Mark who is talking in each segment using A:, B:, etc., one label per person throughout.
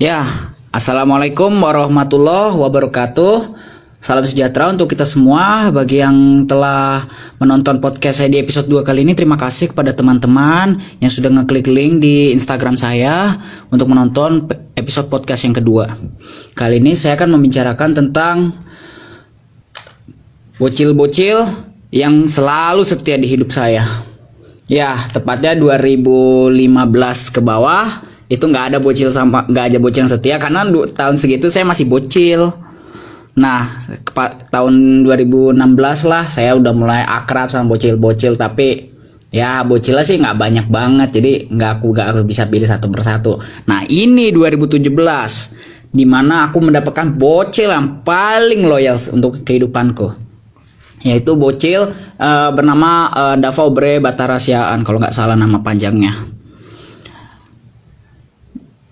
A: Ya, Assalamualaikum warahmatullahi wabarakatuh. Salam sejahtera untuk kita semua. Bagi yang telah menonton podcast saya di episode 2 kali ini, terima kasih kepada teman-teman yang sudah ngeklik link di Instagram saya untuk menonton episode podcast yang kedua. Kali ini saya akan membicarakan tentang bocil-bocil yang selalu setia di hidup saya. Ya, tepatnya 2015 ke bawah itu nggak ada bocil sama nggak ada bocil yang setia karena tahun segitu saya masih bocil. Nah tahun 2016 lah saya udah mulai akrab sama bocil-bocil tapi ya bocilnya sih nggak banyak banget jadi nggak aku nggak harus bisa pilih satu persatu. Nah ini 2017 di mana aku mendapatkan bocil yang paling loyal untuk kehidupanku. Yaitu bocil uh, bernama uh, Dava Obre Batarasiaan kalau nggak salah nama panjangnya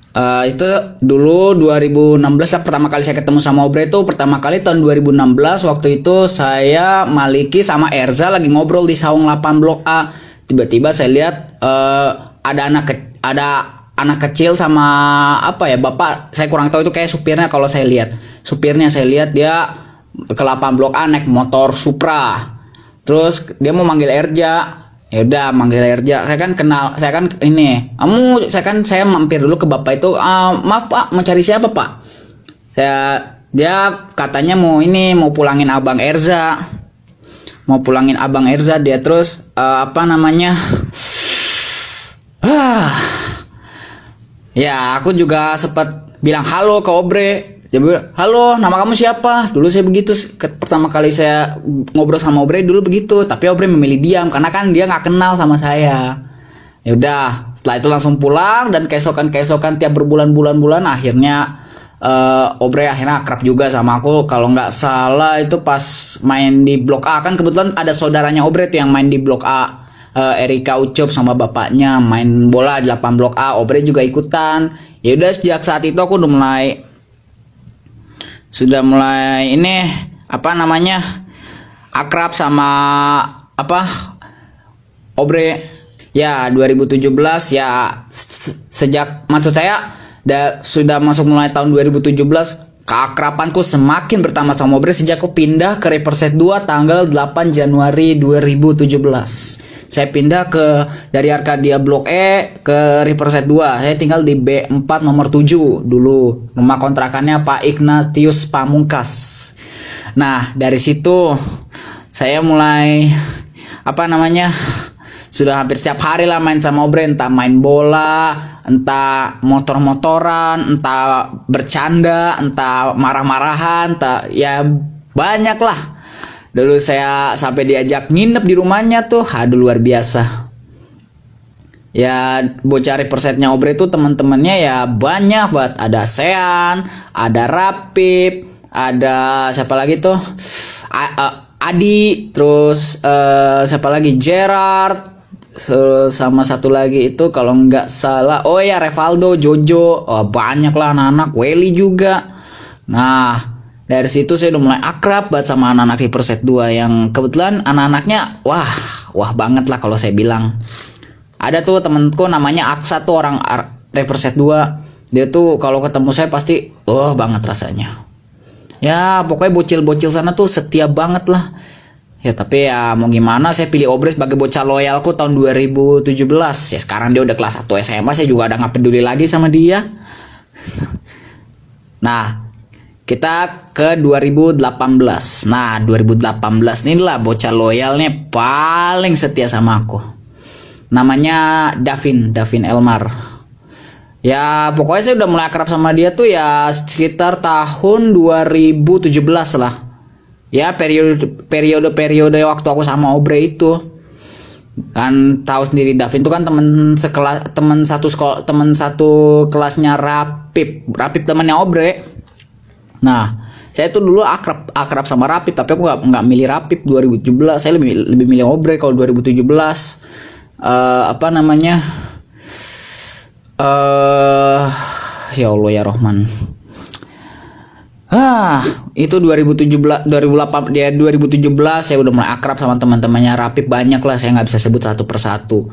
A: Uh, itu dulu 2016 lah pertama kali saya ketemu sama Obre itu pertama kali tahun 2016 waktu itu saya Maliki sama Erza lagi ngobrol di saung 8 blok A. Tiba-tiba saya lihat uh, ada anak ke ada anak kecil sama apa ya bapak saya kurang tahu itu kayak supirnya kalau saya lihat. Supirnya saya lihat dia ke 8 blok A naik motor Supra. Terus dia mau manggil Erja ya udah manggil Erja. Saya kan kenal saya kan ini. Kamu saya kan saya mampir dulu ke bapak itu. Uh, maaf pak mau cari siapa pak? Saya dia katanya mau ini mau pulangin abang Erza. Mau pulangin abang Erza dia terus uh, apa namanya? Ah. Ya aku juga sempat bilang halo ke Obre dia bilang, halo, nama kamu siapa? Dulu saya begitu, pertama kali saya ngobrol sama Obre dulu begitu, tapi Obre memilih diam karena kan dia nggak kenal sama saya. Ya udah, setelah itu langsung pulang dan keesokan keesokan tiap berbulan-bulan bulan akhirnya uh, Obre akhirnya akrab juga sama aku. Kalau nggak salah itu pas main di Blok A kan kebetulan ada saudaranya Obre tuh yang main di Blok A. Uh, Erika Ucup sama bapaknya main bola di 8 Blok A. Obre juga ikutan. Ya udah sejak saat itu aku udah mulai sudah mulai ini apa namanya akrab sama apa Obre. Ya 2017 ya sejak maksud saya da, sudah masuk mulai tahun 2017 keakrapanku semakin bertambah sama Obre sejak aku pindah ke Reperset 2 tanggal 8 Januari 2017 saya pindah ke dari Arkadia Blok E ke Riverset 2 saya tinggal di B4 nomor 7 dulu. Rumah kontrakannya Pak Ignatius Pamungkas. Nah dari situ saya mulai apa namanya sudah hampir setiap hari lah main sama Obre. Entah main bola entah motor-motoran entah bercanda entah marah-marahan entah ya banyak lah Dulu saya sampai diajak nginep di rumahnya tuh, aduh luar biasa. Ya bocah persetnya Obre itu teman-temannya ya banyak banget. Ada Sean, ada Rapip, ada siapa lagi tuh? A uh, Adi, terus uh, siapa lagi? Gerard, sama satu lagi itu kalau nggak salah oh ya Revaldo Jojo oh, banyak lah anak-anak Welly juga nah dari situ saya udah mulai akrab banget sama anak-anak River Set 2 yang kebetulan anak-anaknya wah wah banget lah kalau saya bilang. Ada tuh temenku namanya Aksa tuh orang River Set 2 dia tuh kalau ketemu saya pasti wah banget rasanya. Ya pokoknya bocil-bocil sana tuh setia banget lah. Ya tapi ya mau gimana saya pilih Obres sebagai bocah loyalku tahun 2017 ya sekarang dia udah kelas 1 SMA saya juga udah gak peduli lagi sama dia. Nah kita ke 2018. Nah, 2018 inilah bocah loyalnya paling setia sama aku. Namanya Davin, Davin Elmar. Ya, pokoknya saya udah mulai akrab sama dia tuh ya sekitar tahun 2017 lah. Ya, periode periode waktu aku sama Obre itu. Kan tahu sendiri Davin itu kan temen sekelas temen satu sekolah temen satu kelasnya Rapip. Rapip temennya Obre Nah, saya tuh dulu akrab akrab sama Rapid, tapi aku nggak nggak milih Rapid 2017. Saya lebih lebih milih Obre kalau 2017. Uh, apa namanya? Uh, ya Allah ya Rohman. Ah, itu 2017 2008 dia 2017 saya udah mulai akrab sama teman-temannya Rapid banyak lah saya nggak bisa sebut satu persatu.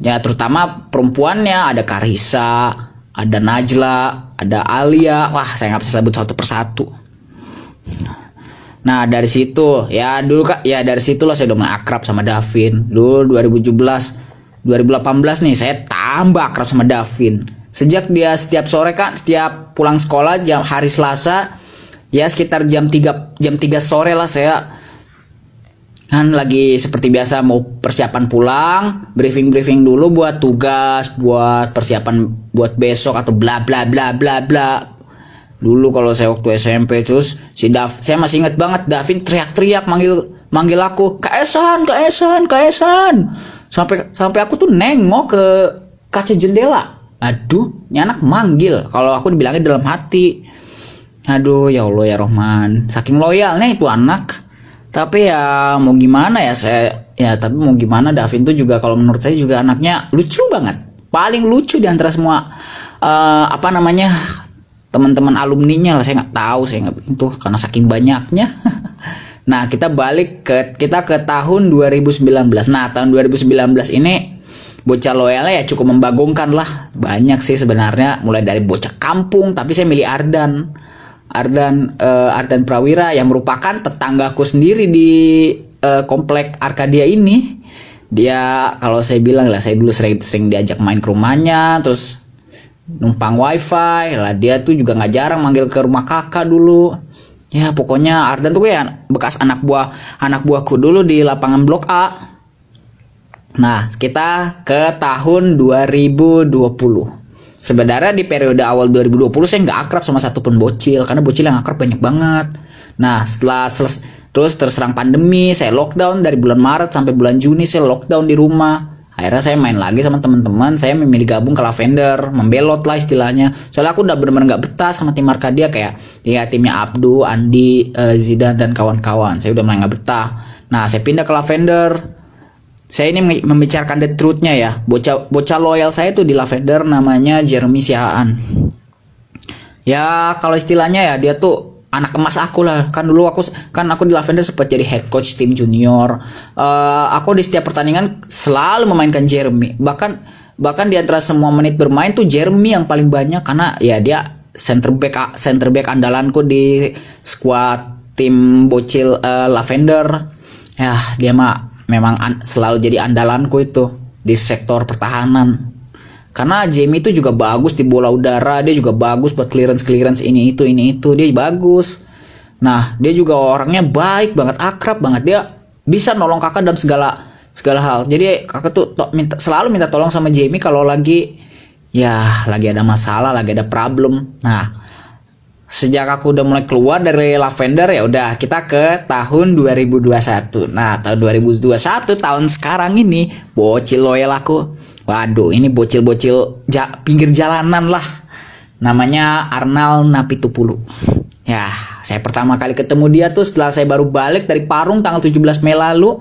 A: Ya terutama perempuannya ada Karisa, ada Najla, ada Alia. Wah, saya nggak bisa sebut satu persatu. Nah dari situ ya dulu kak ya dari situ lah saya udah mulai akrab sama Davin. Dulu 2017, 2018 nih saya tambah akrab sama Davin. Sejak dia setiap sore kan setiap pulang sekolah jam hari Selasa ya sekitar jam 3 jam 3 sore lah saya kan lagi seperti biasa mau persiapan pulang briefing briefing dulu buat tugas buat persiapan buat besok atau bla bla bla bla bla. Dulu kalau saya waktu SMP terus si Dav saya masih ingat banget Davin teriak-teriak manggil manggil aku Kaesan Kaesan Kaesan sampai sampai aku tuh nengok ke kaca jendela. Aduh ini anak manggil. Kalau aku dibilangnya dalam hati. Aduh ya Allah ya Rohman saking loyalnya itu anak tapi ya mau gimana ya saya ya tapi mau gimana Davin tuh juga kalau menurut saya juga anaknya lucu banget. Paling lucu di antara semua uh, apa namanya teman-teman alumninya lah saya nggak tahu saya nggak itu karena saking banyaknya. Nah kita balik ke kita ke tahun 2019 nah tahun 2019 ini bocah loyalnya ya cukup membagongkan lah. Banyak sih sebenarnya mulai dari bocah kampung tapi saya milih Ardan Ardan uh, Ardan Prawira yang merupakan tetanggaku sendiri di uh, komplek Arkadia ini. Dia kalau saya bilang lah saya dulu sering sering diajak main ke rumahnya terus numpang wifi lah. Dia tuh juga nggak jarang manggil ke rumah kakak dulu. Ya pokoknya Ardan tuh ya bekas anak buah anak buahku dulu di lapangan blok A. Nah kita ke tahun 2020 sebenarnya di periode awal 2020 saya nggak akrab sama satupun bocil karena bocil yang akrab banyak banget. Nah setelah terus terserang pandemi saya lockdown dari bulan Maret sampai bulan Juni saya lockdown di rumah. Akhirnya saya main lagi sama teman-teman saya memilih gabung ke Lavender membelot lah istilahnya. Soalnya aku udah bener-bener nggak betah sama tim Arkadia kayak ya timnya Abdu Andi uh, Zidan dan kawan-kawan. Saya udah mulai nggak betah. Nah saya pindah ke Lavender saya ini membicarakan the truthnya ya. Bocah bocah loyal saya tuh di Lavender namanya Jeremy Sihaan ya kalau istilahnya ya dia tuh anak emas aku lah. Kan dulu aku kan aku di Lavender sempat jadi head coach tim junior. Uh, aku di setiap pertandingan selalu memainkan Jeremy. Bahkan bahkan di antara semua menit bermain tuh Jeremy yang paling banyak karena ya dia center back center back andalanku di squad tim bocil uh, Lavender. Ya dia mah memang an selalu jadi andalanku itu di sektor pertahanan. Karena Jamie itu juga bagus di bola udara dia juga bagus buat clearance clearance ini itu ini itu dia bagus. Nah dia juga orangnya baik banget akrab banget. Dia bisa nolong kakak dalam segala segala hal. Jadi kakak tuh to, minta selalu minta tolong sama Jamie kalau lagi ya lagi ada masalah lagi ada problem. Nah sejak aku udah mulai keluar dari Lavender ya udah kita ke tahun 2021. Nah, tahun 2021 tahun sekarang ini bocil loyal aku. Waduh, ini bocil-bocil ja, pinggir jalanan lah. Namanya Arnal Napitupulu. Ya, saya pertama kali ketemu dia tuh setelah saya baru balik dari Parung tanggal 17 Mei lalu.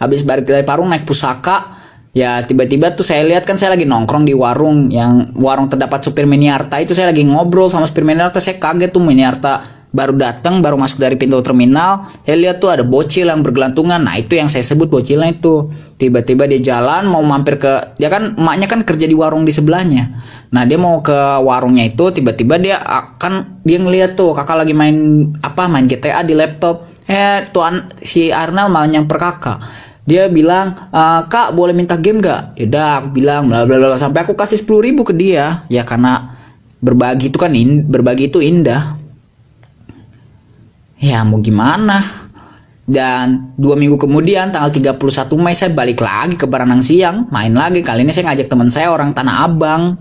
A: Habis balik dari Parung naik pusaka, ya tiba-tiba tuh saya lihat kan saya lagi nongkrong di warung yang warung terdapat supir Miniarta itu. Saya lagi ngobrol sama supir Miniarta saya kaget tuh Miniarta baru datang baru masuk dari pintu terminal. Saya lihat tuh ada bocil yang bergelantungan. Nah itu yang saya sebut bocilnya itu. Tiba-tiba dia jalan mau mampir ke dia kan emaknya kan kerja di warung di sebelahnya. Nah dia mau ke warungnya itu tiba-tiba dia akan dia ngeliat tuh kakak lagi main apa main GTA di laptop. Eh tuan si Arnel malah nyamper kakak dia bilang e, kak boleh minta game gak yaudah aku bilang bla bla bla. Sampai aku kasih sepuluh ribu ke dia. Ya karena berbagi itu kan in, berbagi itu indah. Ya mau gimana? Dan dua minggu kemudian tanggal 31 Mei saya balik lagi ke Baranang Siang. Main lagi. Kali ini saya ngajak teman saya orang Tanah Abang.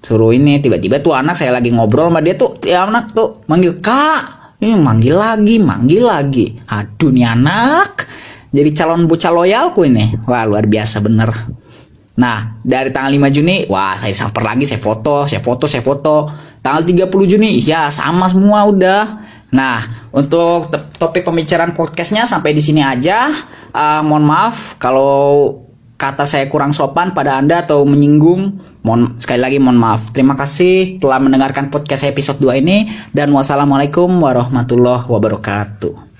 A: Suruh ini tiba-tiba tuh anak saya lagi ngobrol sama dia tuh ya anak tuh manggil kak ini manggil lagi manggil lagi. Aduh nih anak jadi calon bocah loyalku ini. Wah, luar biasa bener. Nah, dari tanggal 5 Juni, wah saya samper lagi, saya foto, saya foto, saya foto. Tanggal 30 Juni, ya sama semua udah. Nah, untuk topik pembicaraan podcastnya sampai di sini aja. Uh, mohon maaf kalau kata saya kurang sopan pada Anda atau menyinggung. Mohon sekali lagi mohon maaf. Terima kasih telah mendengarkan podcast episode 2 ini dan wassalamualaikum warahmatullahi wabarakatuh.